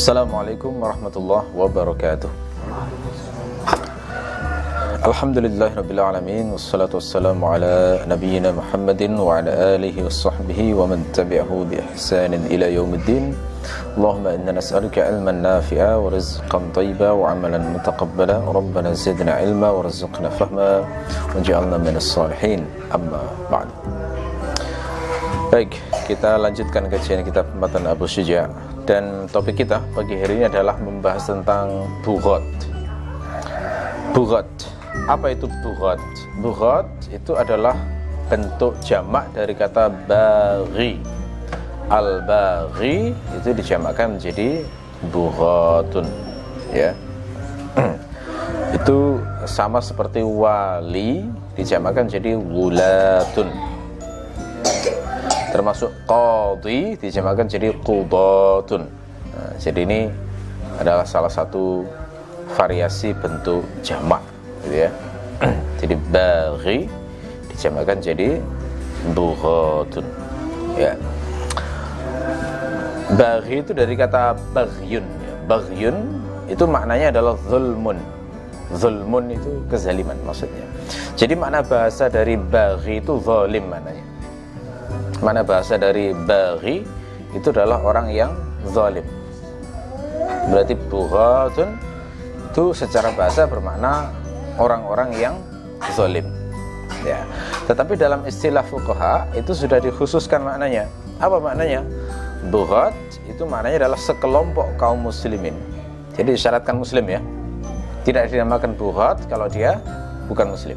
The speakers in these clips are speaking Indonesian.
السلام عليكم ورحمة الله وبركاته. الحمد لله رب العالمين والصلاة والسلام على نبينا محمد وعلى آله وصحبه ومن تبعه بإحسان إلى يوم الدين. اللهم إنا نسألك علما نافعا ورزقا طيبا وعملا متقبلا. ربنا زدنا علما ورزقنا فهما وجعلنا من الصالحين. أما بعد. Baik, kita lanjutkan kajian kitab Matan Abu Syuja' dan topik kita pagi hari ini adalah membahas tentang bughat. Bughat. Apa itu bughat? Bughat itu adalah bentuk jamak dari kata baghi. Al-baghi itu dijamakkan menjadi bughatun, ya. itu sama seperti wali dijamakkan jadi wulatun termasuk qadhi dijamakan jadi qudatun. Nah, jadi ini adalah salah satu variasi bentuk jamak gitu ya. Jadi baghi dijamakan jadi bughatun ya. Baghi itu dari kata baghyun ya. baghyun itu maknanya adalah zulmun. Zulmun itu kezaliman maksudnya. Jadi makna bahasa dari baghi itu zalim maknanya mana bahasa dari baghi itu adalah orang yang zalim. Berarti bughatun itu secara bahasa bermakna orang-orang yang zalim. Ya. Tetapi dalam istilah fuqaha itu sudah dikhususkan maknanya. Apa maknanya? Bughat itu maknanya adalah sekelompok kaum muslimin. Jadi disyaratkan muslim ya. Tidak dinamakan bughat kalau dia bukan muslim.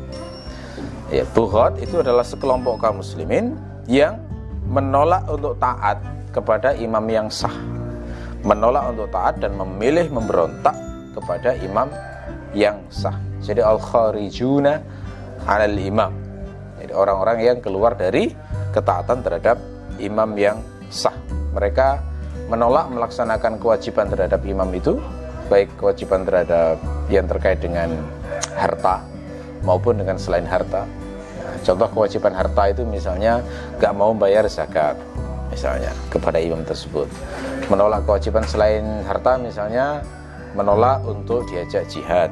Ya bughat itu adalah sekelompok kaum muslimin yang menolak untuk taat kepada imam yang sah. Menolak untuk taat dan memilih memberontak kepada imam yang sah. Jadi al-kharijuna alal imam. Jadi orang-orang yang keluar dari ketaatan terhadap imam yang sah. Mereka menolak melaksanakan kewajiban terhadap imam itu baik kewajiban terhadap yang terkait dengan harta maupun dengan selain harta Contoh kewajiban harta itu misalnya gak mau bayar zakat misalnya kepada imam tersebut. Menolak kewajiban selain harta misalnya menolak untuk diajak jihad,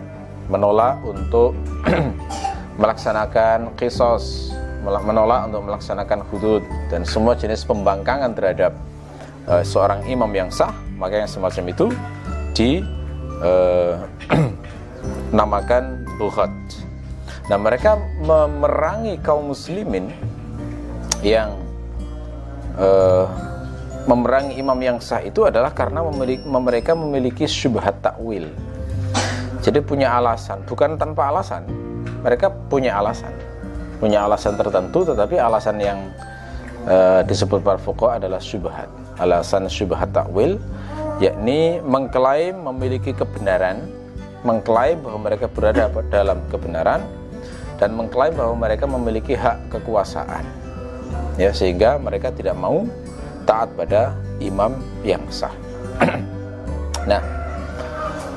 menolak untuk melaksanakan kisos, menolak untuk melaksanakan hudud dan semua jenis pembangkangan terhadap uh, seorang imam yang sah, maka yang semacam itu di uh, namakan bukhat Nah mereka memerangi kaum muslimin yang uh, memerangi imam yang sah itu adalah karena memiliki, mereka memiliki syubhat takwil. Jadi punya alasan, bukan tanpa alasan. Mereka punya alasan, punya alasan tertentu, tetapi alasan yang uh, disebut para adalah syubhat. Alasan syubhat takwil, yakni mengklaim memiliki kebenaran, mengklaim bahwa mereka berada dalam kebenaran, dan mengklaim bahwa mereka memiliki hak kekuasaan. Ya sehingga mereka tidak mau taat pada imam yang sah. Nah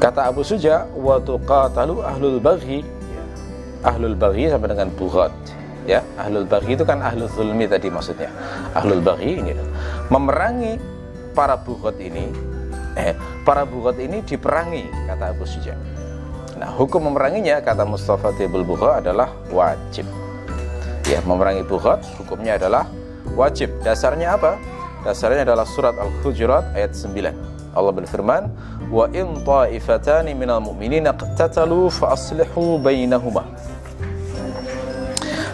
kata Abu Suja wa tuqatalu ahlul baghi. Ahlul baghi sampai dengan bughat. Ya ahlul baghi itu kan ahlul zulmi tadi maksudnya. Ahlul baghi ini memerangi para bughat ini eh, para bughat ini diperangi kata Abu Suja Nah, hukum memeranginya kata Mustafa Tibul Bukha adalah wajib. Ya, memerangi bukhat hukumnya adalah wajib. Dasarnya apa? Dasarnya adalah surat Al-Hujurat ayat 9. Allah berfirman, "Wa in ta'ifatani minal mu'minina qatatalu fa aslihu bainahuma."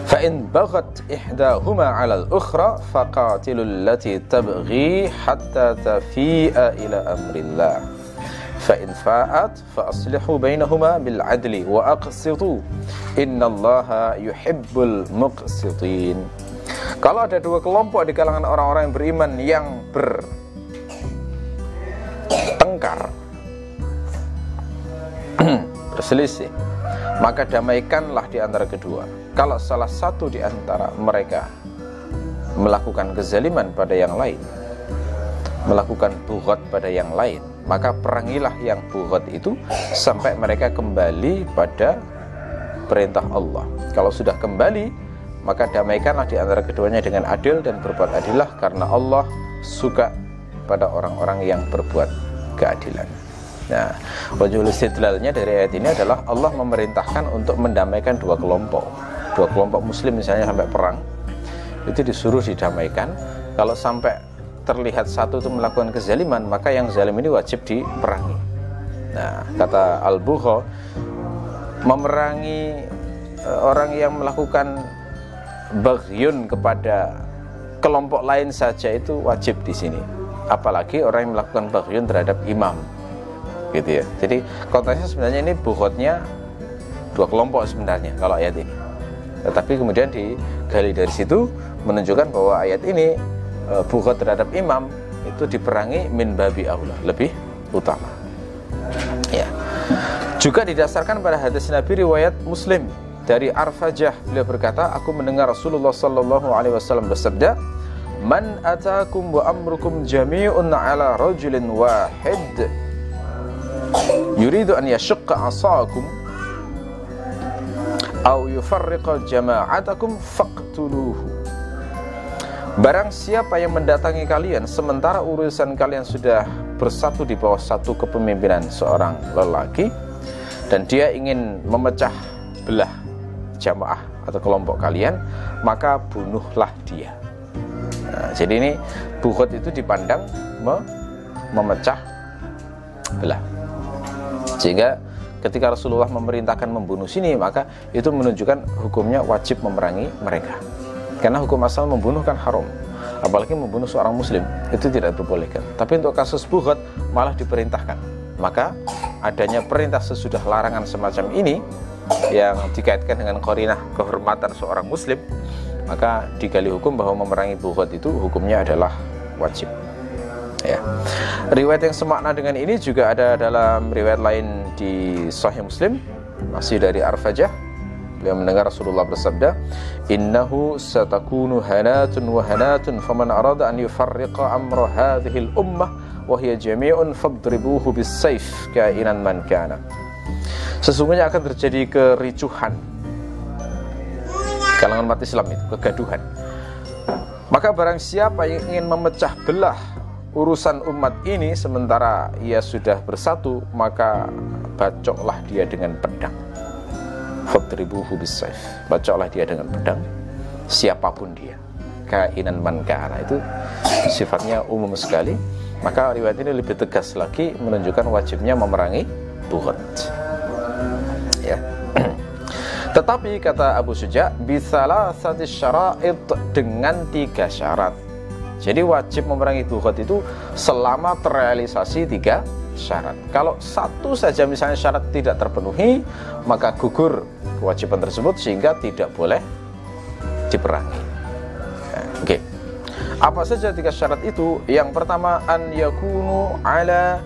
فإن بغت إحداهما على الأخرى فقاتلوا التي تبغي حتى تفيء إلى أمر الله fa aslihu bainahuma bil adli wa aqsitu. Innallaha yuhibbul muqsitin. Kalau ada dua kelompok di kalangan orang-orang yang beriman yang bertengkar berselisih maka damaikanlah di antara kedua. Kalau salah satu di antara mereka melakukan kezaliman pada yang lain melakukan bughat pada yang lain maka perangilah yang bughat itu sampai mereka kembali pada perintah Allah. Kalau sudah kembali, maka damaikanlah di antara keduanya dengan adil dan berbuat adillah karena Allah suka pada orang-orang yang berbuat keadilan. Nah, wajul istidlalnya dari ayat ini adalah Allah memerintahkan untuk mendamaikan dua kelompok. Dua kelompok muslim misalnya sampai perang, itu disuruh didamaikan. Kalau sampai terlihat satu itu melakukan kezaliman, maka yang zalim ini wajib diperangi. Nah, kata Al-Bukha, memerangi eh, orang yang melakukan bagyun kepada kelompok lain saja itu wajib di sini. Apalagi orang yang melakukan bagyun terhadap imam gitu ya jadi konteksnya sebenarnya ini bukhotnya dua kelompok sebenarnya kalau ayat ini tetapi kemudian digali dari situ menunjukkan bahwa ayat ini e, bukhot terhadap imam itu diperangi min babi Allah lebih utama. Ya. Juga didasarkan pada hadis Nabi riwayat Muslim dari Arfajah. Beliau berkata aku mendengar Rasulullah sallallahu alaihi wasallam bersabda Man atakum wa amrukum jami'un ala rajulin wahid yuridu an yashqa asakum au yufarriqa jama'atakum faqtuluhu Barang siapa yang mendatangi kalian sementara urusan kalian sudah bersatu di bawah satu kepemimpinan seorang lelaki dan dia ingin memecah belah jamaah atau kelompok kalian maka bunuhlah dia nah, jadi ini bukhot itu dipandang me memecah belah sehingga ketika Rasulullah memerintahkan membunuh sini maka itu menunjukkan hukumnya wajib memerangi mereka. Karena hukum asal membunuh kan haram. Apalagi membunuh seorang muslim itu tidak diperbolehkan. Tapi untuk kasus buhat malah diperintahkan. Maka adanya perintah sesudah larangan semacam ini yang dikaitkan dengan korinah kehormatan seorang muslim maka digali hukum bahwa memerangi buhat itu hukumnya adalah wajib ya. Riwayat yang semakna dengan ini juga ada dalam riwayat lain di Sahih Muslim masih dari Arfajah beliau mendengar Rasulullah bersabda innahu satakunu hanatun wa hanatun faman arada an yufarriqa amra hadhihi al-ummah wa hiya jami'un fadribuhu bis-sayf kainan man kana. Sesungguhnya akan terjadi kericuhan. Kalangan umat Islam itu kegaduhan. Maka barang siapa yang ingin memecah belah urusan umat ini sementara ia sudah bersatu maka bacoklah dia dengan pedang fadribuhu bisayf bacoklah dia dengan pedang. Siapa pun dia. Kainan man itu sifatnya umum sekali. Maka riwayat ini lebih tegas lagi menunjukkan wajibnya memerangi buhat ya. Tetapi kata Abu Suja bisalah satu syarat dengan tiga syarat. Jadi wajib memerangi bukhot itu selama terrealisasi tiga syarat. Kalau satu saja misalnya syarat tidak terpenuhi, maka gugur kewajiban tersebut sehingga tidak boleh diperangi. Ya, Oke. Apa saja tiga syarat itu? Yang pertama an yakunu ala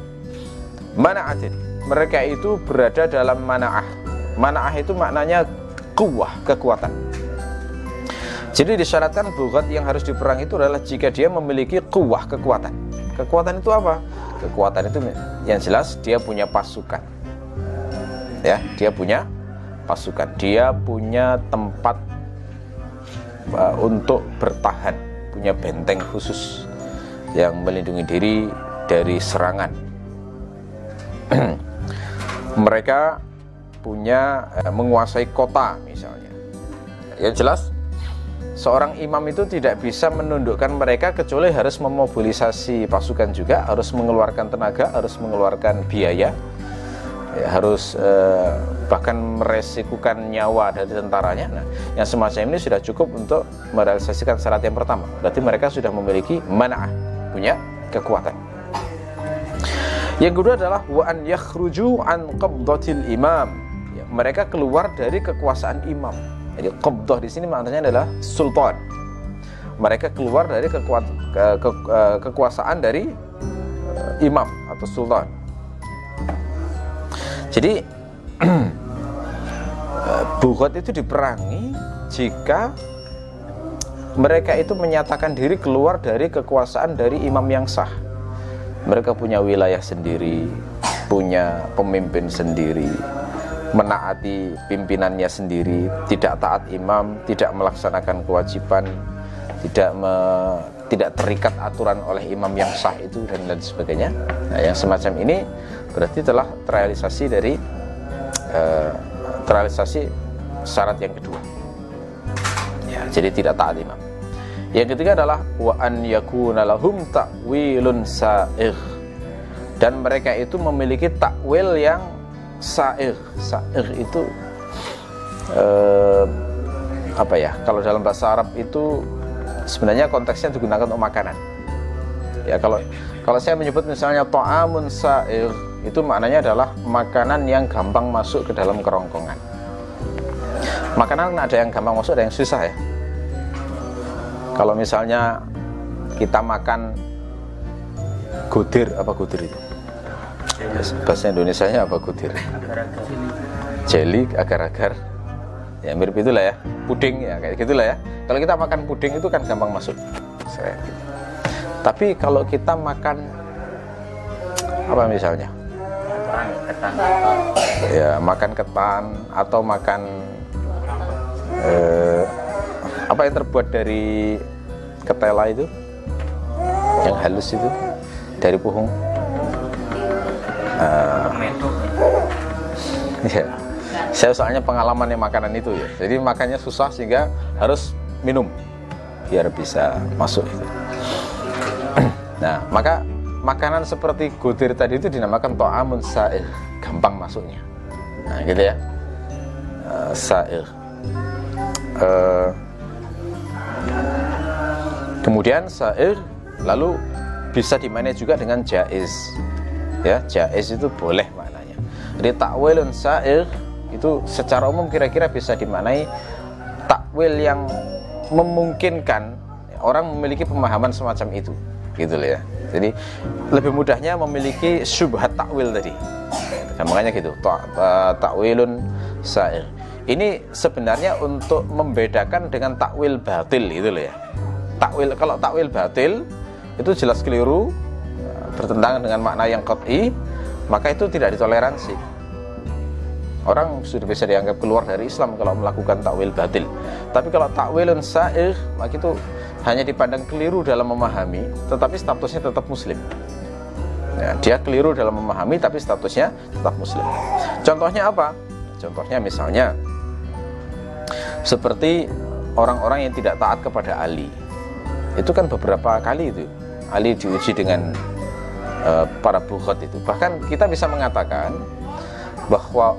mana'atin. Mereka itu berada dalam mana'ah. Mana'ah itu maknanya kuah, kekuatan. Jadi disyaratkan bugat yang harus diperang itu adalah jika dia memiliki kuah kekuatan. Kekuatan itu apa? Kekuatan itu yang jelas dia punya pasukan. Ya, dia punya pasukan. Dia punya tempat uh, untuk bertahan, punya benteng khusus yang melindungi diri dari serangan. Mereka punya uh, menguasai kota misalnya. Yang jelas seorang imam itu tidak bisa menundukkan mereka kecuali harus memobilisasi pasukan juga, harus mengeluarkan tenaga, harus mengeluarkan biaya, ya, harus eh, bahkan meresikukan nyawa dari tentaranya. Nah, yang semacam ini sudah cukup untuk merealisasikan syarat yang pertama. Berarti mereka sudah memiliki mana'ah, punya kekuatan. Yang kedua adalah wa an yakhruju an qabdatil imam. Ya, mereka keluar dari kekuasaan imam jadi qabdah di sini maknanya adalah sultan. Mereka keluar dari kekuat, ke, ke, kekuasaan dari uh, imam atau sultan. Jadi Bukot itu diperangi jika mereka itu menyatakan diri keluar dari kekuasaan dari imam yang sah. Mereka punya wilayah sendiri, punya pemimpin sendiri, menaati pimpinannya sendiri, tidak taat imam, tidak melaksanakan kewajiban, tidak me, tidak terikat aturan oleh imam yang sah itu dan lain sebagainya. Nah, yang semacam ini berarti telah terrealisasi dari uh, terrealisasi syarat yang kedua. Ya, jadi tidak taat imam. Yang ketiga adalah wa an yakuna lahum ta'wilun sa'ir. Dan mereka itu memiliki takwil yang sa'ir. Sa'ir itu uh, apa ya? Kalau dalam bahasa Arab itu sebenarnya konteksnya digunakan untuk makanan. Ya kalau kalau saya menyebut misalnya to'amun sa'ir itu maknanya adalah makanan yang gampang masuk ke dalam kerongkongan. Makanan ada yang gampang masuk, ada yang susah ya. Kalau misalnya kita makan gudir apa gudir itu? Bahasa Indonesia-nya apa gudir? Jelly agar-agar. Ya mirip itulah ya. Puding ya kayak gitulah ya. Kalau kita makan puding itu kan gampang masuk. Gitu. tapi kalau kita makan apa misalnya? Ya makan ketan atau makan eh, apa yang terbuat dari ketela itu? Yang halus itu? Dari puhung uh, ya saya soalnya pengalaman yang makanan itu ya. Jadi makannya susah sehingga harus minum biar bisa masuk itu. Nah maka makanan seperti gudir tadi itu dinamakan to'amun sa'ir. Gampang masuknya. Nah gitu ya. Uh, sa'ir. Uh, kemudian sa'ir lalu bisa dimanai juga dengan jaiz ya jaiz itu boleh maknanya. Takwilun sa'ir itu secara umum kira-kira bisa dimaknai takwil yang memungkinkan orang memiliki pemahaman semacam itu gitu loh ya. Jadi lebih mudahnya memiliki syubhat takwil tadi. Nah, makanya gitu takwilun sair. Ini sebenarnya untuk membedakan dengan takwil batil gitu loh ya. Takwil kalau takwil batil itu jelas keliru bertentangan dengan makna yang qat'i maka itu tidak ditoleransi orang sudah bisa dianggap keluar dari Islam kalau melakukan takwil batil. Tapi kalau takwilun sa'ir, maka itu hanya dipandang keliru dalam memahami, tetapi statusnya tetap muslim. Ya, dia keliru dalam memahami, tapi statusnya tetap muslim. Contohnya apa? Contohnya misalnya seperti orang-orang yang tidak taat kepada Ali. Itu kan beberapa kali itu Ali diuji dengan uh, para bukhat itu. Bahkan kita bisa mengatakan bahwa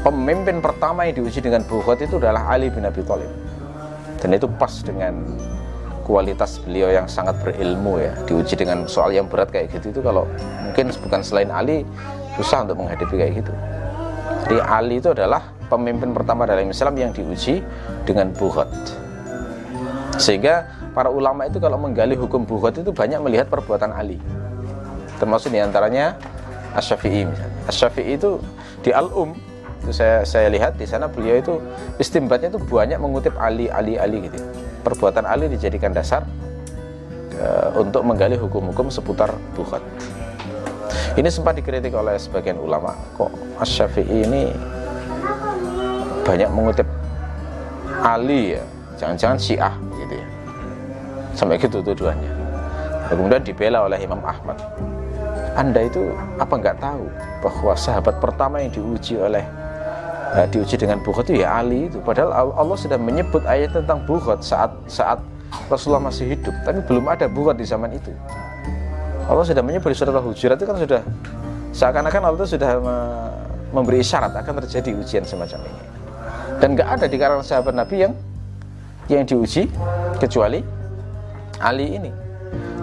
pemimpin pertama yang diuji dengan bukhot itu adalah Ali bin Abi Thalib. Dan itu pas dengan kualitas beliau yang sangat berilmu ya. Diuji dengan soal yang berat kayak gitu itu kalau mungkin bukan selain Ali susah untuk menghadapi kayak gitu. Jadi Ali itu adalah pemimpin pertama dalam Islam yang diuji dengan bukhot sehingga para ulama itu kalau menggali hukum bukhot itu banyak melihat perbuatan Ali termasuk di antaranya Asy-Syafi'i misalnya. Asy-Syafi'i itu di Al-Um itu saya saya lihat di sana beliau itu istimbatnya itu banyak mengutip Ali Ali Ali gitu. Perbuatan Ali dijadikan dasar uh, untuk menggali hukum-hukum seputar bukhat ini sempat dikritik oleh sebagian ulama kok Asy-Syafi'i ini banyak mengutip Ali ya jangan-jangan Syiah gitu ya. Sampai gitu tuduhannya kemudian dibela oleh Imam Ahmad anda itu apa nggak tahu bahwa sahabat pertama yang diuji oleh uh, diuji dengan bukhot itu ya Ali itu. Padahal Allah sudah menyebut ayat tentang bukhot saat saat Rasulullah masih hidup. Tapi belum ada bukhot di zaman itu. Allah sudah menyebut di surat Al-Hujurat itu kan sudah seakan-akan Allah itu sudah memberi syarat akan terjadi ujian semacam ini. Dan nggak ada di kalangan sahabat Nabi yang yang diuji kecuali Ali ini.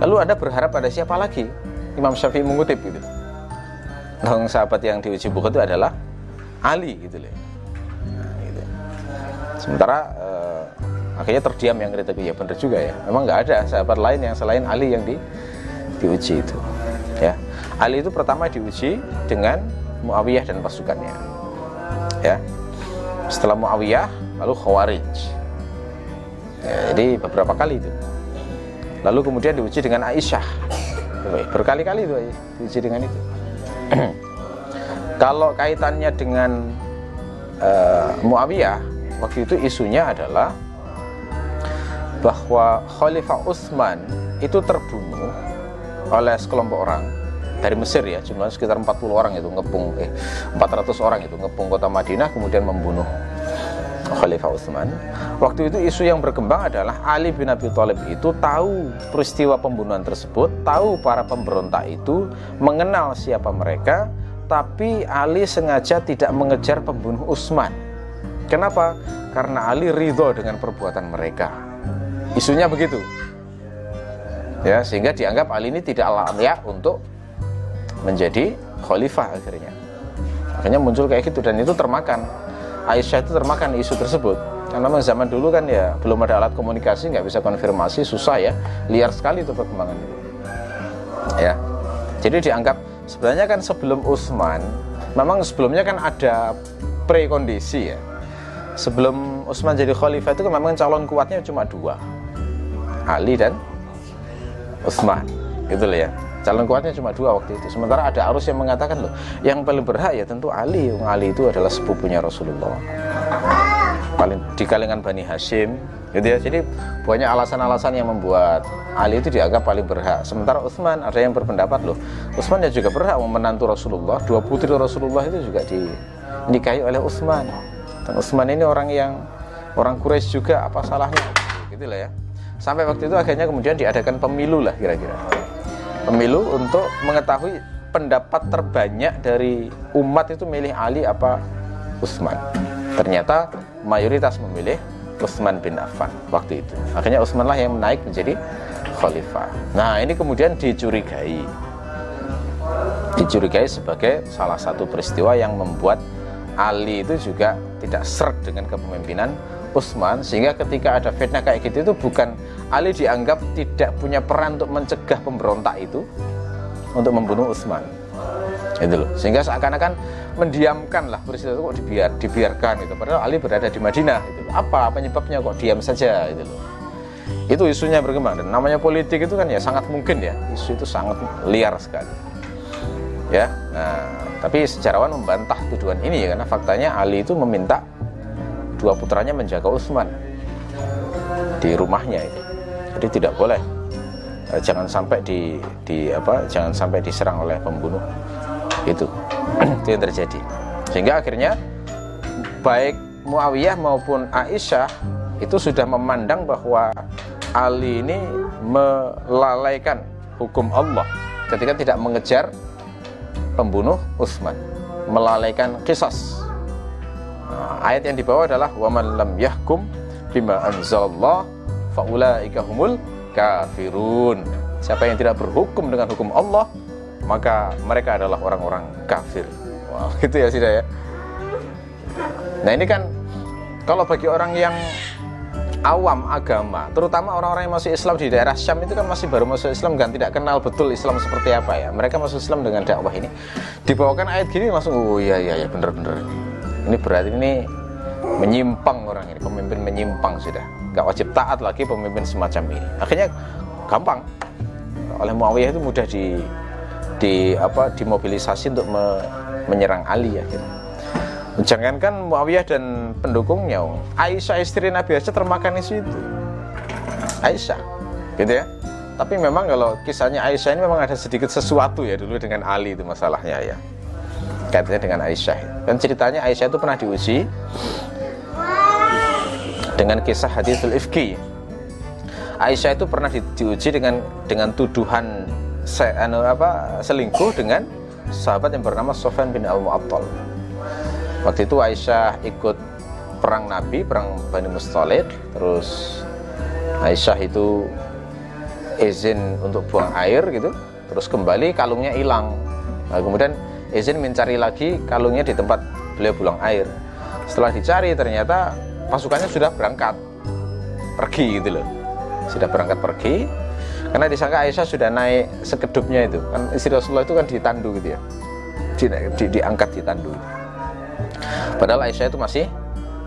Lalu ada berharap pada siapa lagi Imam Syafi'i mengutip gitu Dong sahabat yang diuji buku itu adalah Ali gitu loh. Nah, gitu. Sementara uh, akhirnya terdiam yang kritik ya benar juga ya. Memang nggak ada sahabat lain yang selain Ali yang di, diuji itu. Ya. Ali itu pertama diuji dengan Muawiyah dan pasukannya. Ya. Setelah Muawiyah lalu Khawarij. Ya, jadi beberapa kali itu. Lalu kemudian diuji dengan Aisyah. Berkali-kali itu diuji dengan itu. Kalau kaitannya dengan uh, Muawiyah, waktu itu isunya adalah bahwa Khalifah Utsman itu terbunuh oleh sekelompok orang dari Mesir ya jumlahnya sekitar 40 orang itu ngepung eh 400 orang itu ngepung kota Madinah kemudian membunuh Khalifah Utsman. Waktu itu isu yang berkembang adalah Ali bin Abi Thalib itu tahu peristiwa pembunuhan tersebut, tahu para pemberontak itu, mengenal siapa mereka, tapi Ali sengaja tidak mengejar pembunuh Utsman. Kenapa? Karena Ali ridho dengan perbuatan mereka. Isunya begitu. Ya, sehingga dianggap Ali ini tidak layak untuk menjadi khalifah akhirnya. Akhirnya muncul kayak gitu dan itu termakan. Aisyah itu termakan isu tersebut. Karena memang zaman dulu kan ya belum ada alat komunikasi, nggak bisa konfirmasi, susah ya, liar sekali itu perkembangan itu. Ya, jadi dianggap sebenarnya kan sebelum Utsman, memang sebelumnya kan ada prekondisi ya. Sebelum Utsman jadi khalifah itu kan memang calon kuatnya cuma dua, Ali dan Utsman, gitu loh ya calon kuatnya cuma dua waktu itu. Sementara ada arus yang mengatakan loh yang paling berhak ya tentu Ali. Ali itu adalah sepupunya Rasulullah. Paling di kalangan Bani Hashim gitu ya. Jadi banyak alasan-alasan yang membuat Ali itu dianggap paling berhak. Sementara Utsman ada yang berpendapat loh Utsman ya juga berhak menantu Rasulullah. Dua putri Rasulullah itu juga dinikahi oleh Utsman. Dan Utsman ini orang yang orang Quraisy juga apa salahnya gitu lah ya. Sampai waktu itu akhirnya kemudian diadakan pemilu lah kira-kira pemilu untuk mengetahui pendapat terbanyak dari umat itu milih Ali apa Utsman. Ternyata mayoritas memilih Utsman bin Affan waktu itu. Akhirnya Utsman lah yang naik menjadi khalifah. Nah, ini kemudian dicurigai. Dicurigai sebagai salah satu peristiwa yang membuat Ali itu juga tidak seret dengan kepemimpinan Utsman sehingga ketika ada fitnah kayak gitu itu bukan Ali dianggap tidak punya peran untuk mencegah pemberontak itu untuk membunuh Utsman itu loh. Sehingga seakan-akan mendiamkan lah peristiwa itu kok dibiar, dibiarkan itu padahal Ali berada di Madinah itu apa penyebabnya kok diam saja itu loh. Itu isunya berkembang. Dan namanya politik itu kan ya sangat mungkin ya. Isu itu sangat liar sekali. Ya nah tapi sejarawan membantah tuduhan ini ya karena faktanya Ali itu meminta dua putranya menjaga Utsman di rumahnya itu. Jadi tidak boleh eh, jangan sampai di, di apa jangan sampai diserang oleh pembunuh. Itu itu yang terjadi. Sehingga akhirnya baik Muawiyah maupun Aisyah itu sudah memandang bahwa Ali ini melalaikan hukum Allah ketika tidak mengejar pembunuh Utsman melalaikan kisah Nah, ayat yang dibawa adalah waman lam yahkum bima anzalallah faulaika humul kafirun. Siapa yang tidak berhukum dengan hukum Allah, maka mereka adalah orang-orang kafir. Wah, gitu ya sudah ya. Nah, ini kan kalau bagi orang yang awam agama, terutama orang-orang yang masuk Islam di daerah Syam itu kan masih baru masuk Islam kan tidak kenal betul Islam seperti apa ya. Mereka masuk Islam dengan dakwah ini. Dibawakan ayat gini langsung oh iya iya ya bener-bener ini berarti ini menyimpang orang ini pemimpin menyimpang sudah nggak wajib taat lagi pemimpin semacam ini akhirnya gampang oleh Muawiyah itu mudah di di apa dimobilisasi untuk me, menyerang Ali ya gitu. Jangankan Muawiyah dan pendukungnya, Aisyah istri Nabi aja termakan isu itu. Aisyah, gitu ya. Tapi memang kalau kisahnya Aisyah ini memang ada sedikit sesuatu ya dulu dengan Ali itu masalahnya ya kaitannya dengan Aisyah. Dan ceritanya Aisyah itu pernah diuji dengan kisah hadisul ifki. Aisyah itu pernah di, diuji dengan dengan tuduhan se, anu, apa, selingkuh dengan sahabat yang bernama Sofyan bin Al-Mu'attal. Waktu itu Aisyah ikut perang Nabi, perang Bani Mustalid, terus Aisyah itu izin untuk buang air gitu, terus kembali kalungnya hilang. Nah, kemudian izin mencari lagi kalungnya di tempat beliau buang air. Setelah dicari ternyata pasukannya sudah berangkat pergi gitu loh. Sudah berangkat pergi karena disangka Aisyah sudah naik sekedupnya itu. Kan istri Rasulullah itu kan ditandu gitu ya. Di, di, diangkat ditandu. Padahal Aisyah itu masih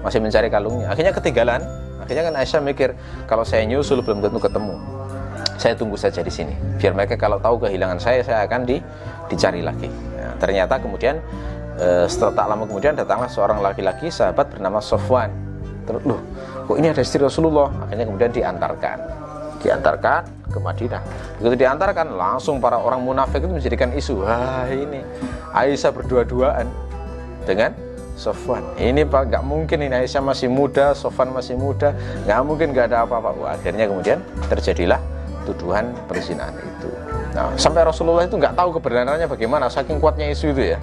masih mencari kalungnya. Akhirnya ketinggalan. Akhirnya kan Aisyah mikir kalau saya nyusul belum tentu ketemu. Saya tunggu saja di sini. Biar mereka kalau tahu kehilangan saya, saya akan di, dicari lagi ternyata kemudian e, setelah tak lama kemudian datanglah seorang laki-laki sahabat bernama Sofwan. Terus loh kok ini ada istri Rasulullah? Akhirnya kemudian diantarkan. Diantarkan ke Madinah. Begitu diantarkan langsung para orang munafik itu menjadikan isu wah ini Aisyah berdua-duaan dengan Sofwan. Ini pak nggak mungkin ini Aisyah masih muda Sofwan masih muda nggak mungkin nggak ada apa-apa. Akhirnya kemudian terjadilah tuduhan perzinahan itu sampai Rasulullah itu nggak tahu kebenarannya bagaimana saking kuatnya isu itu ya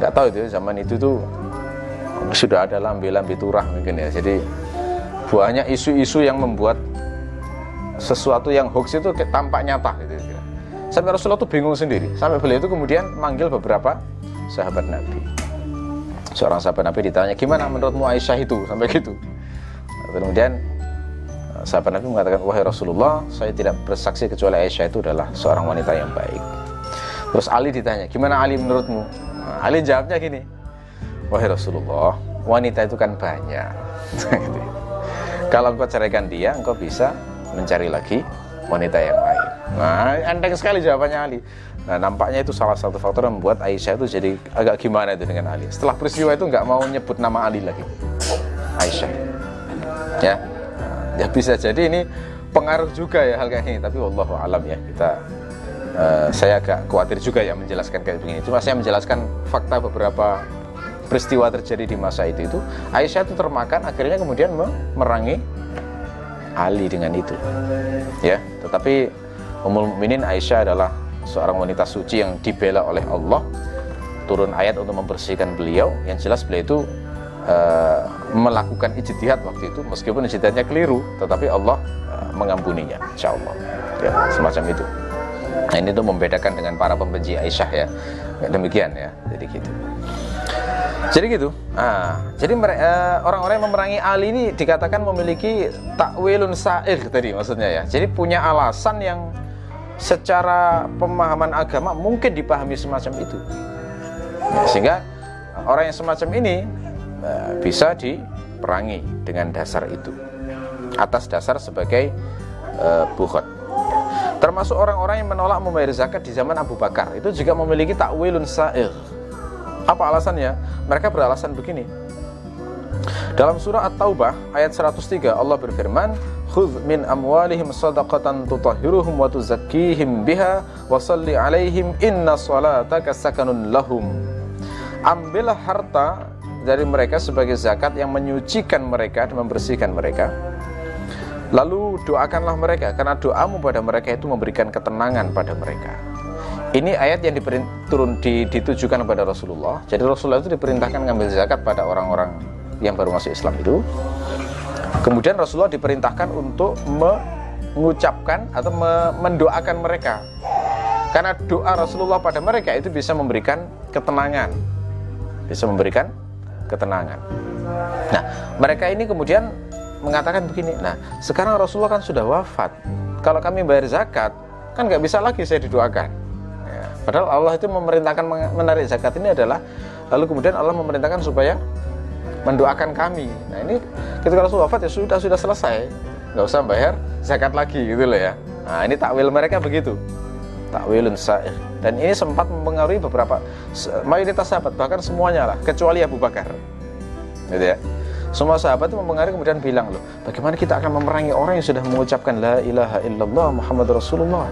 nggak tahu itu zaman itu tuh sudah ada lambe-lambe turah mungkin ya jadi banyak isu-isu yang membuat sesuatu yang hoax itu tampak nyata gitu kira. Sampai Rasulullah itu bingung sendiri. Sampai beliau itu kemudian manggil beberapa sahabat Nabi. Seorang sahabat Nabi ditanya, "Gimana menurutmu Aisyah itu?" Sampai gitu. Kemudian sahabat Nabi mengatakan, "Wahai Rasulullah, saya tidak bersaksi kecuali Aisyah itu adalah seorang wanita yang baik." Terus Ali ditanya, "Gimana Ali menurutmu?" Nah, Ali jawabnya gini, "Wahai Rasulullah, wanita itu kan banyak." Kalau engkau ceraikan dia, engkau bisa mencari lagi wanita yang lain. Nah, enteng sekali jawabannya Ali. Nah, nampaknya itu salah satu faktor yang membuat Aisyah itu jadi agak gimana itu dengan Ali. Setelah peristiwa itu nggak mau nyebut nama Ali lagi. Aisyah. Ya. Ya bisa jadi ini pengaruh juga ya hal kayak ini, tapi Allah alam ya kita uh, saya agak khawatir juga ya menjelaskan kayak begini. Cuma saya menjelaskan fakta beberapa peristiwa terjadi di masa itu itu Aisyah itu termakan akhirnya kemudian memerangi Ali dengan itu. Ya, tetapi Ummul Mukminin Aisyah adalah seorang wanita suci yang dibela oleh Allah. Turun ayat untuk membersihkan beliau. Yang jelas beliau itu uh, melakukan ijtihad waktu itu meskipun ijtihadnya keliru, tetapi Allah uh, mengampuninya, insya Allah. Ya, semacam itu. Nah, ini tuh membedakan dengan para pembenci Aisyah ya. Demikian ya. Jadi gitu. Jadi gitu. Nah, jadi eh, orang-orang yang memerangi Ali ini dikatakan memiliki takwilun sa'ir tadi maksudnya ya. Jadi punya alasan yang secara pemahaman agama mungkin dipahami semacam itu. Ya, sehingga orang yang semacam ini uh, bisa diperangi dengan dasar itu. Atas dasar sebagai uh, bukhot. Termasuk orang-orang yang menolak membayar zakat di zaman Abu Bakar itu juga memiliki takwilun sa'ir apa alasannya? Mereka beralasan begini. Dalam surah At-Taubah ayat 103 Allah berfirman, "Khudh min amwalihim shadaqatan tutahhiruhum wa tuzakkihim biha wa shalli 'alaihim inna salataka sakanun lahum." Ambillah harta dari mereka sebagai zakat yang menyucikan mereka dan membersihkan mereka. Lalu doakanlah mereka karena doamu pada mereka itu memberikan ketenangan pada mereka. Ini ayat yang turun di, ditujukan kepada Rasulullah. Jadi Rasulullah itu diperintahkan mengambil zakat pada orang-orang yang baru masuk Islam itu. Kemudian Rasulullah diperintahkan untuk mengucapkan atau mendoakan mereka. Karena doa Rasulullah pada mereka itu bisa memberikan ketenangan. Bisa memberikan ketenangan. Nah, mereka ini kemudian mengatakan begini, nah sekarang Rasulullah kan sudah wafat. Kalau kami bayar zakat, kan nggak bisa lagi saya didoakan Padahal Allah itu memerintahkan menarik zakat ini adalah lalu kemudian Allah memerintahkan supaya mendoakan kami. Nah ini ketika Rasul wafat ya sudah sudah selesai, nggak usah bayar zakat lagi gitu loh ya. Nah ini takwil mereka begitu, takwilun sa'ir. Dan ini sempat mempengaruhi beberapa mayoritas sahabat bahkan semuanya lah kecuali Abu Bakar, gitu ya. Semua sahabat itu mempengaruhi kemudian bilang loh, bagaimana kita akan memerangi orang yang sudah mengucapkan la ilaha illallah Muhammad Rasulullah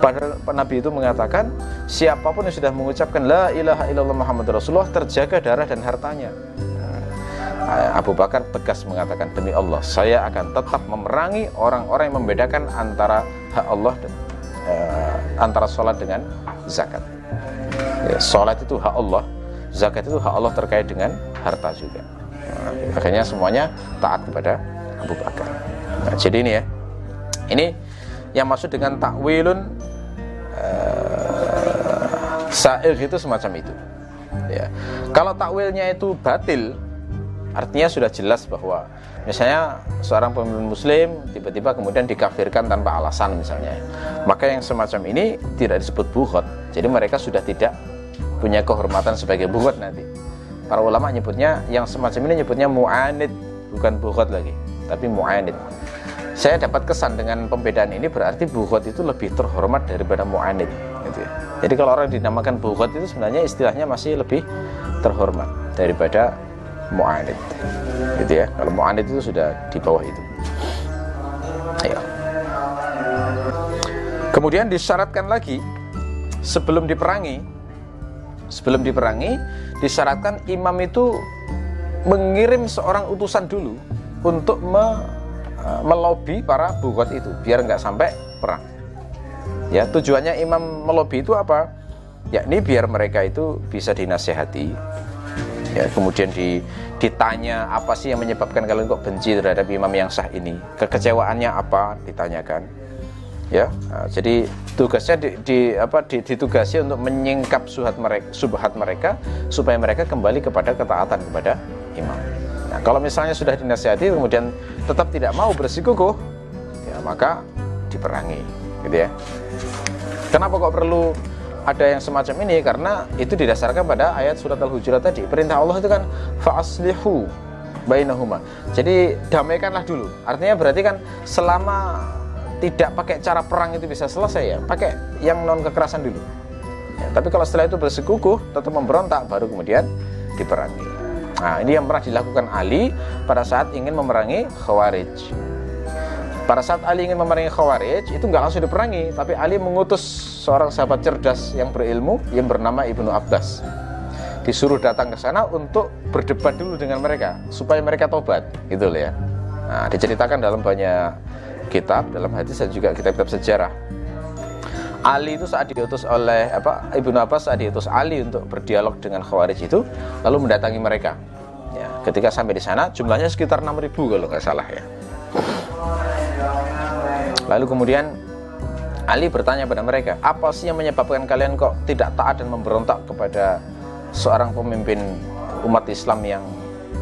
Padahal Nabi itu mengatakan siapa pun yang sudah mengucapkan la ilaha illallah Muhammad Rasulullah terjaga darah dan hartanya. Nah, Abu Bakar tegas mengatakan demi Allah saya akan tetap memerangi orang-orang yang membedakan antara hak Allah dan uh, antara sholat dengan zakat. Ya, sholat itu hak Allah, zakat itu hak Allah terkait dengan harta juga. Nah, akhirnya semuanya taat kepada Abu Bakar. Nah, jadi ini ya, ini yang maksud dengan takwilun uh, sair itu semacam itu ya kalau takwilnya itu batil artinya sudah jelas bahwa misalnya seorang pemimpin muslim tiba-tiba kemudian dikafirkan tanpa alasan misalnya. Maka yang semacam ini tidak disebut buhot jadi mereka sudah tidak punya kehormatan sebagai buhot nanti. Para ulama nyebutnya yang semacam ini nyebutnya mu'anid bukan buhot lagi tapi mu'anid. Saya dapat kesan dengan pembedaan ini berarti bukhot itu lebih terhormat daripada mu'anid gitu ya. jadi kalau orang dinamakan bukhot itu sebenarnya istilahnya masih lebih terhormat daripada mu'anid. Gitu ya. Kalau mu'anid itu sudah di bawah itu. Ya. kemudian disyaratkan lagi sebelum diperangi sebelum diperangi disyaratkan imam itu mengirim seorang utusan dulu untuk me, eh, melobi para bugot itu biar nggak sampai perang. Ya tujuannya imam melobi itu apa? Yakni biar mereka itu bisa dinasehati ya kemudian di, ditanya apa sih yang menyebabkan kalian kok benci terhadap imam yang sah ini? Kekecewaannya apa? Ditanyakan. Ya nah, jadi tugasnya di, di apa di, ditugasi untuk menyingkap subhat mereka subhat mereka supaya mereka kembali kepada ketaatan kepada imam. Nah kalau misalnya sudah dinasihati kemudian tetap tidak mau bersikukuh ya maka diperangi gitu ya. Kenapa kok perlu ada yang semacam ini karena itu didasarkan pada ayat surat Al-Hujurat tadi. Perintah Allah itu kan fa'aslihu bainahuma. Jadi damaikanlah dulu. Artinya berarti kan selama tidak pakai cara perang itu bisa selesai ya, pakai yang non kekerasan dulu. Ya, tapi kalau setelah itu bersekukuh, tetap memberontak, baru kemudian diperangi. Nah, ini yang pernah dilakukan Ali pada saat ingin memerangi Khawarij. Pada saat Ali ingin memerangi Khawarij, itu nggak langsung diperangi, tapi Ali mengutus seorang sahabat cerdas yang berilmu yang bernama Ibnu Abbas. Disuruh datang ke sana untuk berdebat dulu dengan mereka supaya mereka tobat, gitu loh ya. Nah, diceritakan dalam banyak kitab, dalam hadis dan juga kitab-kitab sejarah. Ali itu saat diutus oleh apa Ibnu Abbas saat diutus Ali untuk berdialog dengan Khawarij itu lalu mendatangi mereka. Ya, ketika sampai di sana jumlahnya sekitar 6000 kalau nggak salah ya. Lalu kemudian Ali bertanya pada mereka, apa sih yang menyebabkan kalian kok tidak taat dan memberontak kepada seorang pemimpin umat Islam yang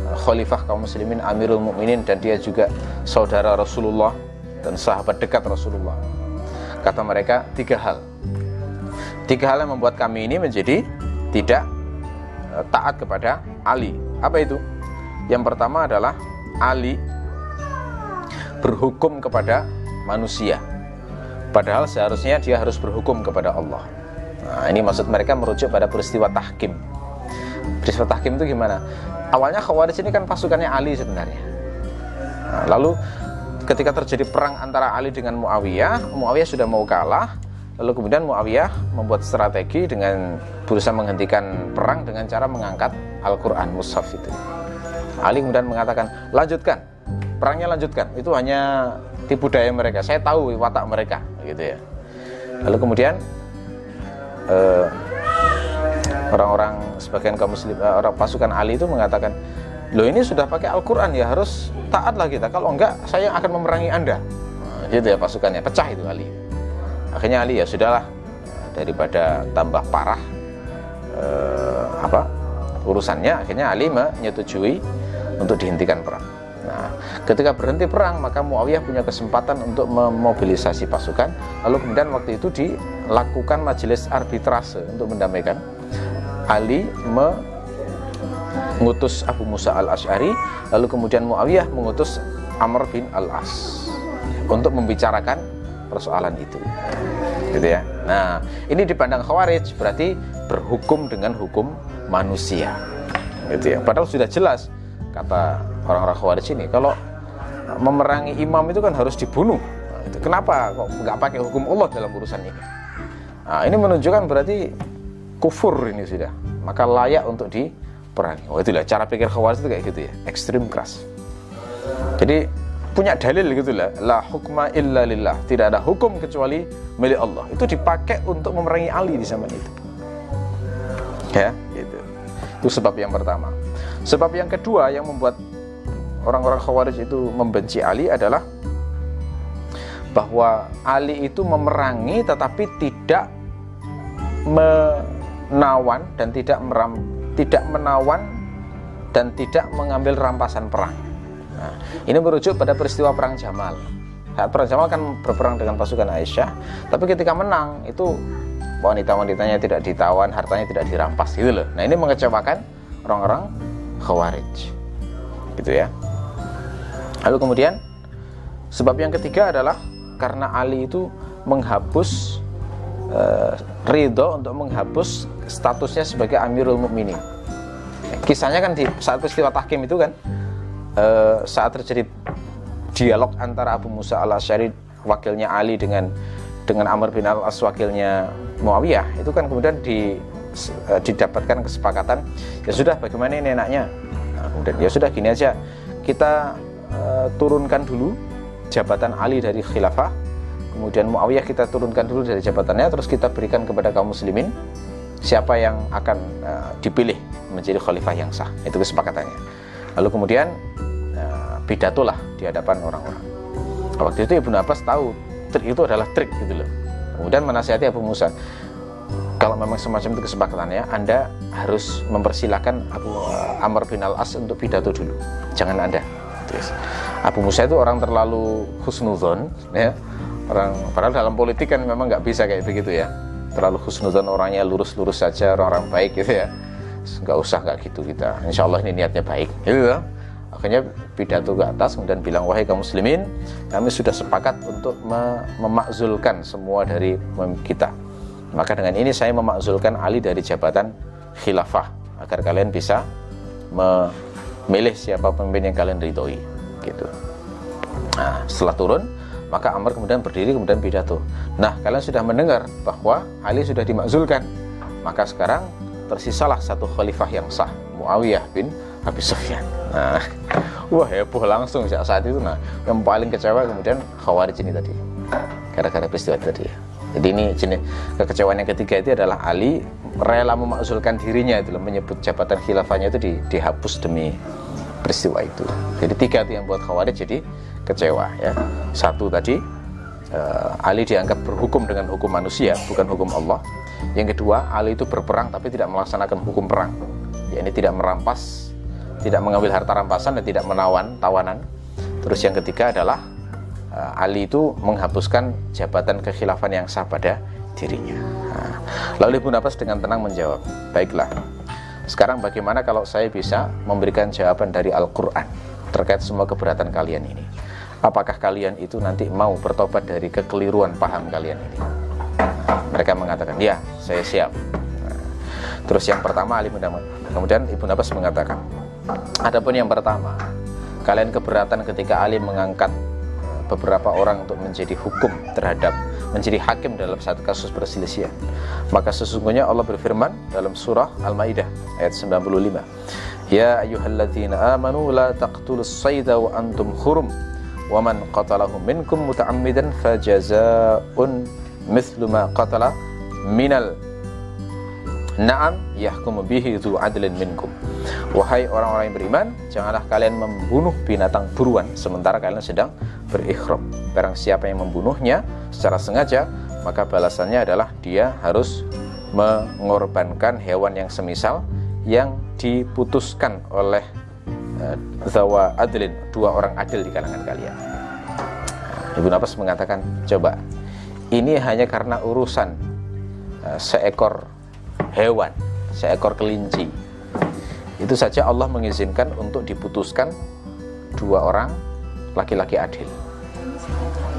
eh, khalifah kaum muslimin, Amirul Mukminin dan dia juga saudara Rasulullah dan sahabat dekat Rasulullah. Kata mereka tiga hal. Tiga hal yang membuat kami ini menjadi tidak eh, taat kepada Ali. Apa itu? Yang pertama adalah Ali berhukum kepada manusia. Padahal seharusnya dia harus berhukum kepada Allah. Nah, ini maksud mereka merujuk pada peristiwa tahkim. Peristiwa tahkim itu gimana? Awalnya Khawarij ini kan pasukannya Ali sebenarnya. Nah, lalu ketika terjadi perang antara Ali dengan Muawiyah, Muawiyah sudah mau kalah, lalu kemudian Muawiyah membuat strategi dengan berusaha menghentikan perang dengan cara mengangkat Al-Quran Mushaf itu. Ali kemudian mengatakan, lanjutkan, perangnya lanjutkan. Itu hanya tipu daya mereka. Saya tahu watak mereka, gitu ya. Lalu kemudian eh, orang-orang sebagian kaum muslim, uh, orang pasukan Ali itu mengatakan, loh ini sudah pakai Al-Quran ya harus taatlah kita. Kalau enggak, saya akan memerangi anda. Nah, gitu ya pasukannya, pecah itu Ali. Akhirnya Ali ya sudahlah daripada tambah parah uh, apa urusannya, akhirnya Ali menyetujui untuk dihentikan perang. Nah, ketika berhenti perang, maka Muawiyah punya kesempatan untuk memobilisasi pasukan. Lalu kemudian waktu itu dilakukan majelis arbitrase untuk mendamaikan. Ali mengutus Abu Musa al-Ash'ari, lalu kemudian Muawiyah mengutus Amr bin al-As untuk membicarakan persoalan itu. Gitu ya. Nah, ini dipandang Khawarij berarti berhukum dengan hukum manusia. Gitu ya. Padahal sudah jelas kata orang-orang Khawarij ini kalau memerangi imam itu kan harus dibunuh. Kenapa kok nggak pakai hukum Allah dalam urusan ini? Nah, ini menunjukkan berarti kufur ini sudah. Maka layak untuk diperangi. Oh itulah cara pikir Khawarij itu kayak gitu ya. Ekstrim keras. Jadi punya dalil gitu lah. La hukma illa lillah. Tidak ada hukum kecuali milik Allah. Itu dipakai untuk memerangi Ali di zaman itu. Ya gitu. Itu sebab yang pertama. Sebab yang kedua yang membuat orang-orang Khawarij itu membenci Ali adalah bahwa Ali itu memerangi tetapi tidak menawan dan tidak meram, tidak menawan dan tidak mengambil rampasan perang. Nah, ini merujuk pada peristiwa perang Jamal. Saat perang Jamal kan berperang dengan pasukan Aisyah, tapi ketika menang itu wanita-wanitanya tidak ditawan, hartanya tidak dirampas gitu loh. Nah, ini mengecewakan orang-orang Khawarij. Gitu ya. Lalu kemudian sebab yang ketiga adalah karena Ali itu menghapus uh, ridho untuk menghapus statusnya sebagai Amirul Mukminin. Kisahnya kan di saat peristiwa tahkim itu kan uh, saat terjadi dialog antara Abu Musa al Ashari wakilnya Ali dengan dengan Amr bin al As wakilnya Muawiyah itu kan kemudian di uh, didapatkan kesepakatan ya sudah bagaimana ini enaknya nah, kemudian ya sudah gini aja kita uh, turunkan dulu jabatan Ali dari khilafah. Kemudian Muawiyah kita turunkan dulu dari jabatannya terus kita berikan kepada kaum muslimin siapa yang akan uh, dipilih menjadi khalifah yang sah. Itu kesepakatannya. Lalu kemudian uh, di hadapan orang-orang. Waktu itu Ibnu Abbas tahu trik itu adalah trik gitu loh. Kemudian menasihati Abu Musa. Kalau memang semacam itu kesepakatannya Anda harus mempersilahkan Abu Amr bin Al-As untuk pidato dulu. Jangan Anda Terus, Abu Musa itu orang terlalu husnuzon ya. Orang padahal dalam politik kan memang nggak bisa kayak begitu ya. Terlalu khusnudan orangnya lurus-lurus saja orang-orang baik gitu ya. Nggak usah nggak gitu kita. Insya Allah ini niatnya baik gitu ya. Akhirnya pidato ke atas kemudian bilang wahai kaum muslimin kami sudah sepakat untuk memakzulkan semua dari kita. Maka dengan ini saya memakzulkan Ali dari jabatan khilafah agar kalian bisa memilih siapa pemimpin yang kalian ridhoi gitu nah setelah turun maka Amr kemudian berdiri kemudian pidato. Nah, kalian sudah mendengar bahwa Ali sudah dimakzulkan. Maka sekarang tersisalah satu khalifah yang sah, Muawiyah bin Abi Sufyan. Nah, wah heboh langsung saat itu. Nah, yang paling kecewa kemudian Khawarij ini tadi. Gara-gara peristiwa tadi ya. Jadi ini jenis kekecewaan yang ketiga itu adalah Ali rela memakzulkan dirinya itu menyebut jabatan khilafahnya itu di, dihapus demi peristiwa itu. Jadi tiga itu yang buat Khawarij jadi kecewa ya. Satu tadi uh, Ali dianggap berhukum dengan hukum manusia bukan hukum Allah. Yang kedua Ali itu berperang tapi tidak melaksanakan hukum perang. Ya ini tidak merampas, tidak mengambil harta rampasan dan tidak menawan tawanan. Terus yang ketiga adalah Ali itu menghapuskan jabatan kekhilafan yang sah pada dirinya. Nah, lalu Ibu Abbas dengan tenang menjawab, baiklah. Sekarang bagaimana kalau saya bisa memberikan jawaban dari Al-Quran terkait semua keberatan kalian ini? apakah kalian itu nanti mau bertobat dari kekeliruan paham kalian ini mereka mengatakan ya saya siap nah, terus yang pertama Ali mendapat kemudian Ibu Abbas mengatakan adapun yang pertama kalian keberatan ketika Ali mengangkat eh, beberapa orang untuk menjadi hukum terhadap menjadi hakim dalam satu kasus perselisihan. Maka sesungguhnya Allah berfirman dalam surah Al-Maidah ayat 95 Ya ayyuhalladzina amanu la taqtulus sayda wa antum hurum wa man qatalahu minkum muta'ammidan fajaza'un mithlu ma qatala minal Naam yahkumu bihi dhu adlin minkum. Wahai orang-orang yang beriman Janganlah kalian membunuh binatang buruan Sementara kalian sedang berikhram Barang siapa yang membunuhnya secara sengaja Maka balasannya adalah dia harus mengorbankan hewan yang semisal Yang diputuskan oleh Eh, zawa adlin dua orang adil di kalangan kalian. Ibu Abbas mengatakan coba ini hanya karena urusan uh, seekor hewan seekor kelinci. Itu saja Allah mengizinkan untuk diputuskan dua orang laki-laki adil.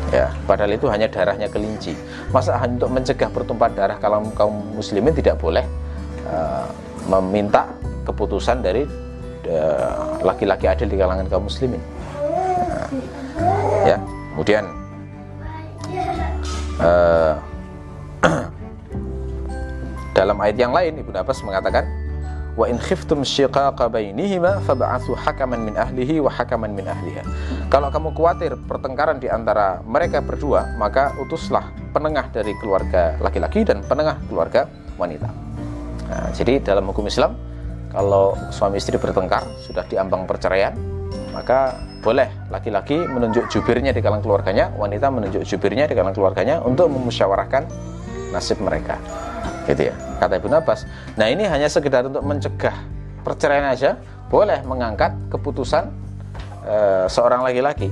Ya padahal itu hanya darahnya kelinci. Masa hanya untuk mencegah pertumpahan darah kalau kaum muslimin tidak boleh uh, meminta keputusan dari Eh, laki-laki adil di kalangan kaum muslimin. Nah, ya kemudian uh, dalam ayat yang lain Ibnu Abbas mengatakan wa in khiftum syiqaqa bainihima fab'athu hakaman min ahlihi wa hakaman min ahliha. Kalau kamu khawatir pertengkaran di antara mereka berdua, maka utuslah penengah dari keluarga laki-laki dan penengah keluarga wanita. Nah, jadi dalam hukum Islam kalau suami istri bertengkar sudah diambang perceraian maka boleh laki-laki menunjuk jubirnya di kalangan keluarganya wanita menunjuk jubirnya di kalangan keluarganya untuk memusyawarahkan nasib mereka gitu ya. Kata Ibnu Abbas nah ini hanya sekedar untuk mencegah perceraian aja. Boleh mengangkat keputusan e, seorang laki-laki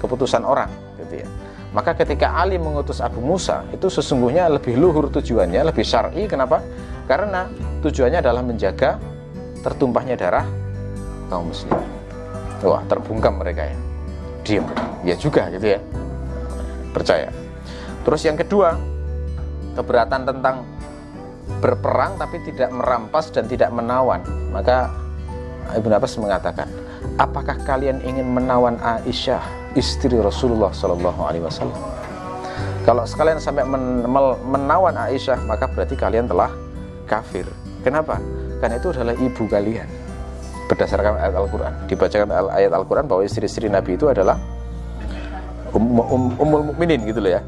keputusan orang gitu ya. Maka ketika Ali mengutus Abu Musa itu sesungguhnya lebih luhur tujuannya lebih syar'i. Kenapa? Karena tujuannya adalah menjaga tertumpahnya darah kaum muslim wah terbungkam mereka ya. Diam ya juga gitu ya. Percaya. Terus yang kedua keberatan tentang berperang tapi tidak merampas dan tidak menawan maka Ibnu Abbas mengatakan, apakah kalian ingin menawan Aisyah istri Rasulullah Shallallahu Alaihi Wasallam? Kalau sekalian sampai men menawan Aisyah, maka berarti kalian telah kafir. Kenapa? Karena itu adalah ibu kalian. Berdasarkan ayat Al-Quran, dibacakan ayat Al-Quran bahwa istri-istri Nabi itu adalah um, um, umul mukminin gitu loh ya.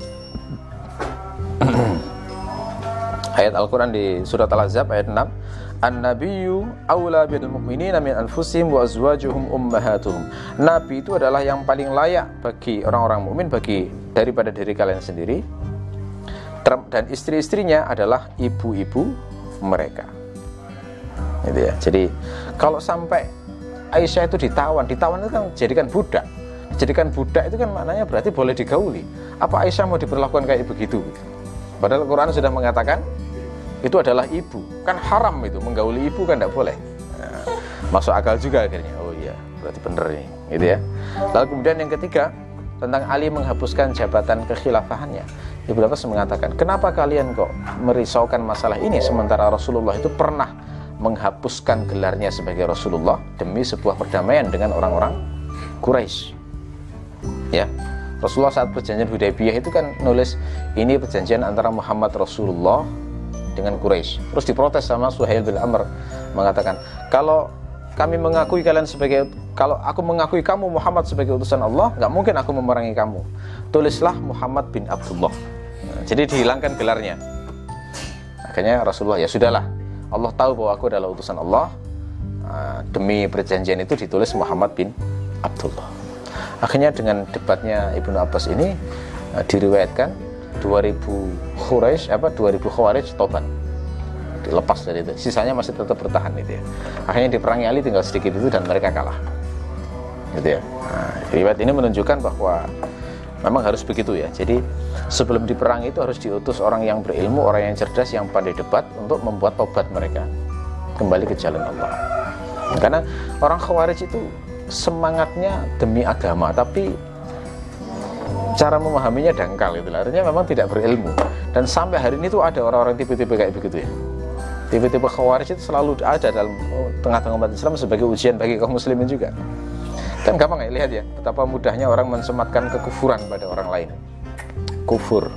Ayat Al-Quran di surat Al-Azab ayat 6 An-nabiyyu aula bil mu'minina min anfusihim wa azwajuhum ummahatuhum. Nabi itu adalah yang paling layak bagi orang-orang mukmin bagi daripada diri kalian sendiri. Dan istri-istrinya adalah ibu-ibu mereka. Gitu ya. Jadi kalau sampai Aisyah itu ditawan, ditawan itu kan jadikan budak. Jadikan budak itu kan maknanya berarti boleh digauli. Apa Aisyah mau diperlakukan kayak begitu? Padahal Al-Quran sudah mengatakan itu adalah ibu. Kan haram itu menggauli ibu kan tidak boleh. Nah, masuk akal juga akhirnya. Oh iya berarti benar nih gitu ya. Lalu kemudian yang ketiga tentang Ali menghapuskan jabatan kekhilafahannya. Ibu Abbas mengatakan kenapa kalian kok merisaukan masalah ini sementara Rasulullah itu pernah menghapuskan gelarnya sebagai Rasulullah demi sebuah perdamaian dengan orang-orang Quraisy? Ya Rasulullah saat perjanjian Hudaybiyah itu kan nulis ini perjanjian antara Muhammad Rasulullah dengan Quraisy. Terus diprotes sama Suhail bin Amr mengatakan, "Kalau kami mengakui kalian sebagai kalau aku mengakui kamu Muhammad sebagai utusan Allah, nggak mungkin aku memerangi kamu. Tulislah Muhammad bin Abdullah." Nah, jadi dihilangkan gelarnya. Akhirnya Rasulullah ya sudahlah. Allah tahu bahwa aku adalah utusan Allah. Nah, demi perjanjian itu ditulis Muhammad bin Abdullah. Akhirnya dengan debatnya Ibnu Abbas ini uh, diriwayatkan 2000 Quraisy apa 2000 Khawarij tobat. Dilepas dari itu. Sisanya masih tetap bertahan itu ya. Akhirnya diperangi Ali tinggal sedikit itu dan mereka kalah. Gitu ya. Nah, riwayat ini menunjukkan bahwa memang harus begitu ya. Jadi sebelum diperangi itu harus diutus orang yang berilmu orang yang cerdas yang pandai debat untuk membuat tobat mereka. Kembali ke jalan Allah. Karena orang khawarij itu semangatnya demi agama tapi cara memahaminya dangkal itu artinya memang tidak berilmu. Dan sampai hari ini tuh ada orang-orang tipe-tipe kayak begitu ya. Tipe-tipe khawarij itu selalu ada dalam tengah-tengah umat Islam sebagai ujian bagi kaum muslimin juga. Kan gampang ya lihat ya betapa mudahnya orang mensematkan kekufuran pada orang lain. Kufur.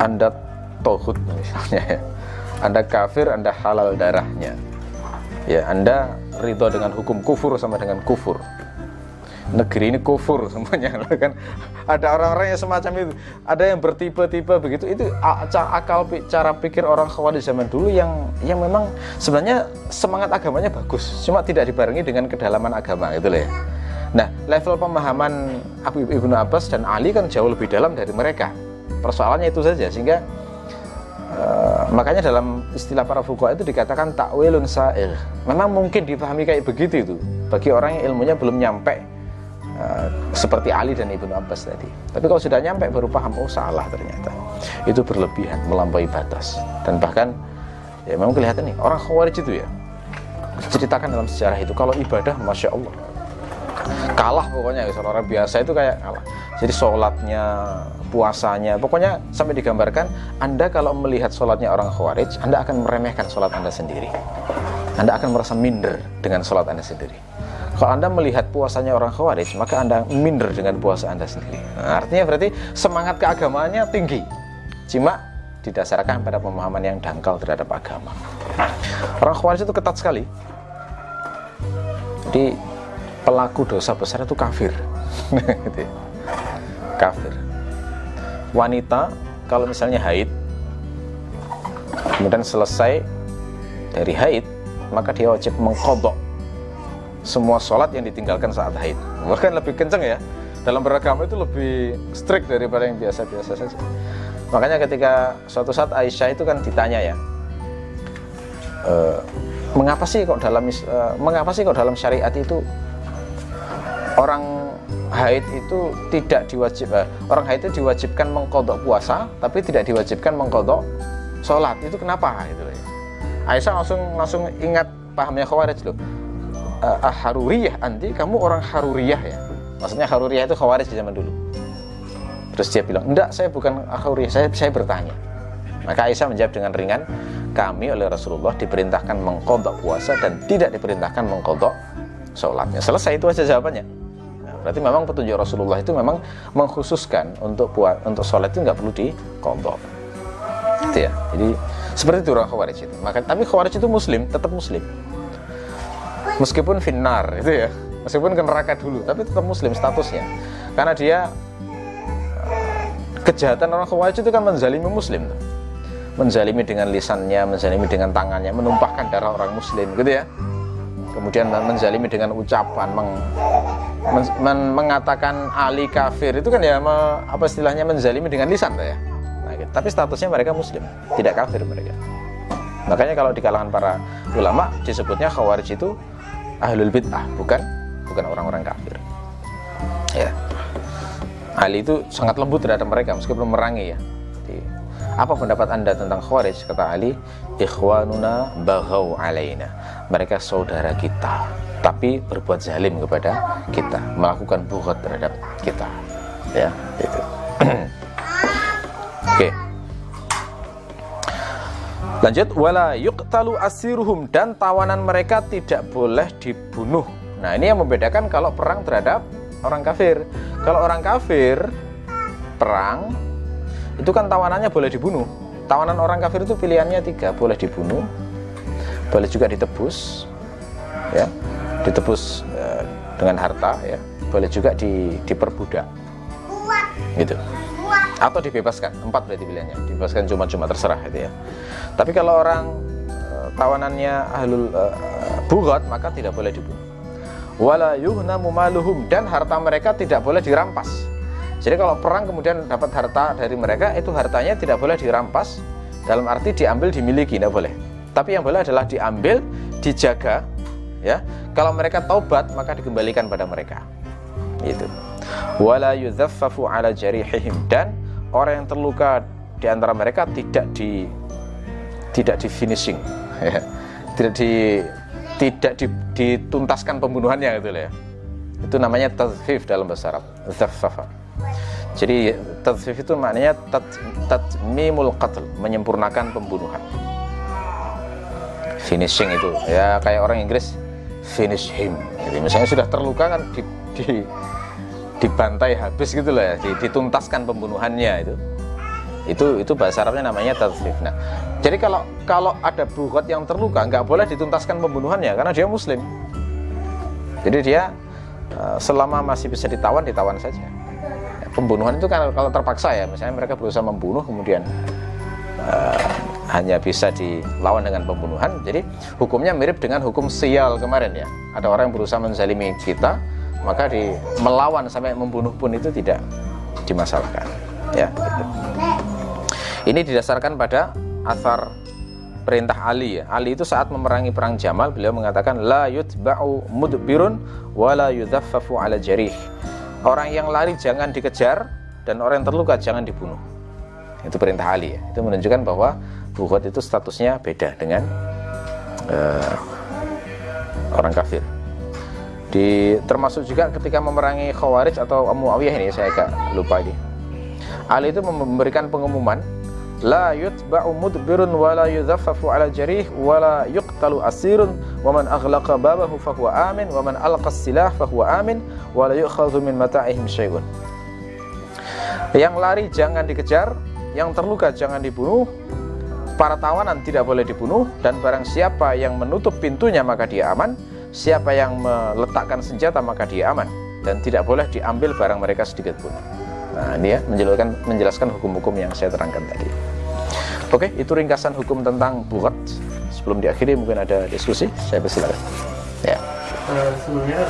Anda tohut misalnya ya. Anda kafir anda halal darahnya ya anda ridho dengan hukum kufur sama dengan kufur. Negeri ini kufur semuanya kan? Ada orang-orang yang semacam itu. Ada yang bertipe-tipe begitu. Itu akal cara pikir orang khawarij zaman dulu yang yang memang sebenarnya semangat agamanya bagus. Cuma tidak dibarengi dengan kedalaman agama itu lah ya. Nah level pemahaman Abu Ibnu Abbas dan Ali kan jauh lebih dalam dari mereka. Persoalannya itu saja sehingga Uh, makanya dalam istilah para fuqaha itu dikatakan takwilun sa'ir. Memang mungkin dipahami kayak begitu itu bagi orang yang ilmunya belum nyampe Eh, seperti Ali dan Ibnu Abbas tadi. Tapi kalau sudah nyampe baru paham, oh salah ternyata. Itu berlebihan, melampaui batas. Dan bahkan ya memang kelihatan nih orang Khawarij itu ya ceritakan dalam sejarah itu kalau ibadah masya Allah kalah pokoknya ya orang biasa itu kayak kalah jadi sholatnya puasanya pokoknya sampai digambarkan anda kalau melihat sholatnya orang khawarij anda akan meremehkan sholat anda sendiri anda akan merasa minder dengan sholat anda sendiri kalau Anda melihat puasanya orang Khawarij, maka Anda minder dengan puasa Anda sendiri. Nah, artinya berarti semangat keagamaannya tinggi. Cuma didasarkan pada pemahaman yang dangkal terhadap agama. Orang Khawarij itu ketat sekali. Jadi pelaku dosa besar itu kafir. Gitu ya. kafir. Wanita kalau misalnya haid, kemudian selesai dari haid, maka dia wajib mengkodok semua sholat yang ditinggalkan saat haid bahkan lebih kenceng ya dalam beragama itu lebih strict daripada yang biasa-biasa saja makanya ketika suatu saat Aisyah itu kan ditanya ya e, mengapa sih kok dalam e, mengapa sih kok dalam syariat itu orang haid itu tidak diwajib eh, orang haid itu diwajibkan mengkodok puasa tapi tidak diwajibkan mengkodok sholat. Itu kenapa? Gitu ya. Aisyah langsung langsung ingat pahamnya Khawarij loh. Uh, Haruriyah anti kamu orang Haruriyah ya? Maksudnya Haruriyah itu khawarij zaman dulu. Terus dia bilang enggak saya bukan Haruriyah saya saya bertanya. Maka Aisyah menjawab dengan ringan, kami oleh Rasulullah diperintahkan mengkodok puasa dan tidak diperintahkan mengkodok sholatnya. Selesai itu aja jawabannya. Berarti memang petunjuk Rasulullah itu memang mengkhususkan untuk puas, untuk sholat itu nggak perlu dikodok. Gitu ya. Jadi seperti itu orang khawarij itu. Maka tapi khawarij itu muslim, tetap muslim. Meskipun finar itu ya. Meskipun ke neraka dulu, tapi tetap muslim statusnya. Karena dia kejahatan orang khawarij itu kan menzalimi muslim menzalimi dengan lisannya, menzalimi dengan tangannya, menumpahkan darah orang muslim gitu ya. Kemudian menzalimi dengan ucapan, meng, men, men, mengatakan Ali kafir itu kan ya apa istilahnya menzalimi dengan lisan ya. Nah, gitu. Tapi statusnya mereka muslim, tidak kafir mereka. Makanya kalau di kalangan para ulama disebutnya khawarij itu ahlul bid'ah, bukan bukan orang-orang kafir. Ya. Ali itu sangat lembut terhadap mereka meskipun merangi ya. Apa pendapat anda tentang Khawarij? Kata Ali, ikhwanuna baghau alaina. Mereka saudara kita, tapi berbuat zalim kepada kita, melakukan buhat terhadap kita. Ya, itu. Oke. Lanjut, wala yuqtalu asiruhum dan tawanan mereka tidak boleh dibunuh. Nah, ini yang membedakan kalau perang terhadap orang kafir. Kalau orang kafir perang itu kan tawanannya boleh dibunuh tawanan orang kafir itu pilihannya tiga boleh dibunuh boleh juga ditebus ya ditebus e, dengan harta ya. Boleh juga di, diperbudak. Gitu. Atau dibebaskan. Empat berarti pilihannya. Dibebaskan cuma-cuma terserah itu ya. Tapi kalau orang e, tawanannya ahlul e, bugot maka tidak boleh dibunuh. Wala yuhnamu maluhum. Dan harta mereka tidak boleh dirampas. Jadi kalau perang kemudian dapat harta dari mereka, itu hartanya tidak boleh dirampas, dalam arti diambil dimiliki, tidak boleh. Tapi yang boleh adalah diambil, dijaga, ya. Kalau mereka taubat maka dikembalikan pada mereka. Itu. Wala yuzaffafu ala jarihihim dan orang yang terluka di antara mereka tidak di tidak di finishing, ya. tidak di tidak di, dituntaskan pembunuhannya gitu ya. Itu namanya tazfif dalam bahasa Arab. Zaffafa. Jadi tadfif itu maknanya tat, tatmimul qatl, menyempurnakan pembunuhan. Finishing itu ya kayak orang Inggris finish him. Jadi misalnya sudah terluka kan di, di dibantai habis gitu loh ya, dituntaskan pembunuhannya itu. Itu itu bahasa Arabnya namanya tadfif. Nah, jadi kalau kalau ada bugot yang terluka nggak boleh dituntaskan pembunuhannya karena dia muslim. Jadi dia eh, selama masih bisa ditawan ditawan saja pembunuhan itu kan kalau terpaksa ya misalnya mereka berusaha membunuh kemudian uh, hanya bisa dilawan dengan pembunuhan jadi hukumnya mirip dengan hukum sial kemarin ya ada orang yang berusaha menzalimi kita maka di melawan sampai membunuh pun itu tidak dimasalahkan ya gitu. ini didasarkan pada asar perintah Ali ya. Ali itu saat memerangi perang Jamal beliau mengatakan la yutba'u mudbirun wala yudhaffafu ala jarih Orang yang lari jangan dikejar dan orang yang terluka jangan dibunuh. Itu perintah Ali ya. Itu menunjukkan bahwa bukhot itu statusnya beda dengan uh, orang kafir. Di termasuk juga ketika memerangi Khawarij atau Muawiyah ini saya agak lupa ini. Ali itu memberikan pengumuman la yutba'u mudbirun wa la yuzaffafu ala jarih wa la yuqtalu asirun wa man aghlaqa babahu fahuwa amin wa man alqa silah fahuwa amin wa la yu'khadhu min mata'ihim syai'un yang lari jangan dikejar yang terluka jangan dibunuh para tawanan tidak boleh dibunuh dan barang siapa yang menutup pintunya maka dia aman siapa yang meletakkan senjata maka dia aman dan tidak boleh diambil barang mereka sedikit pun Nah, ini ya menjelaskan menjelaskan hukum-hukum yang saya terangkan tadi. Oke, itu ringkasan hukum tentang buat. Sebelum diakhiri mungkin ada diskusi, saya persilakan. Ya. Uh, sebelumnya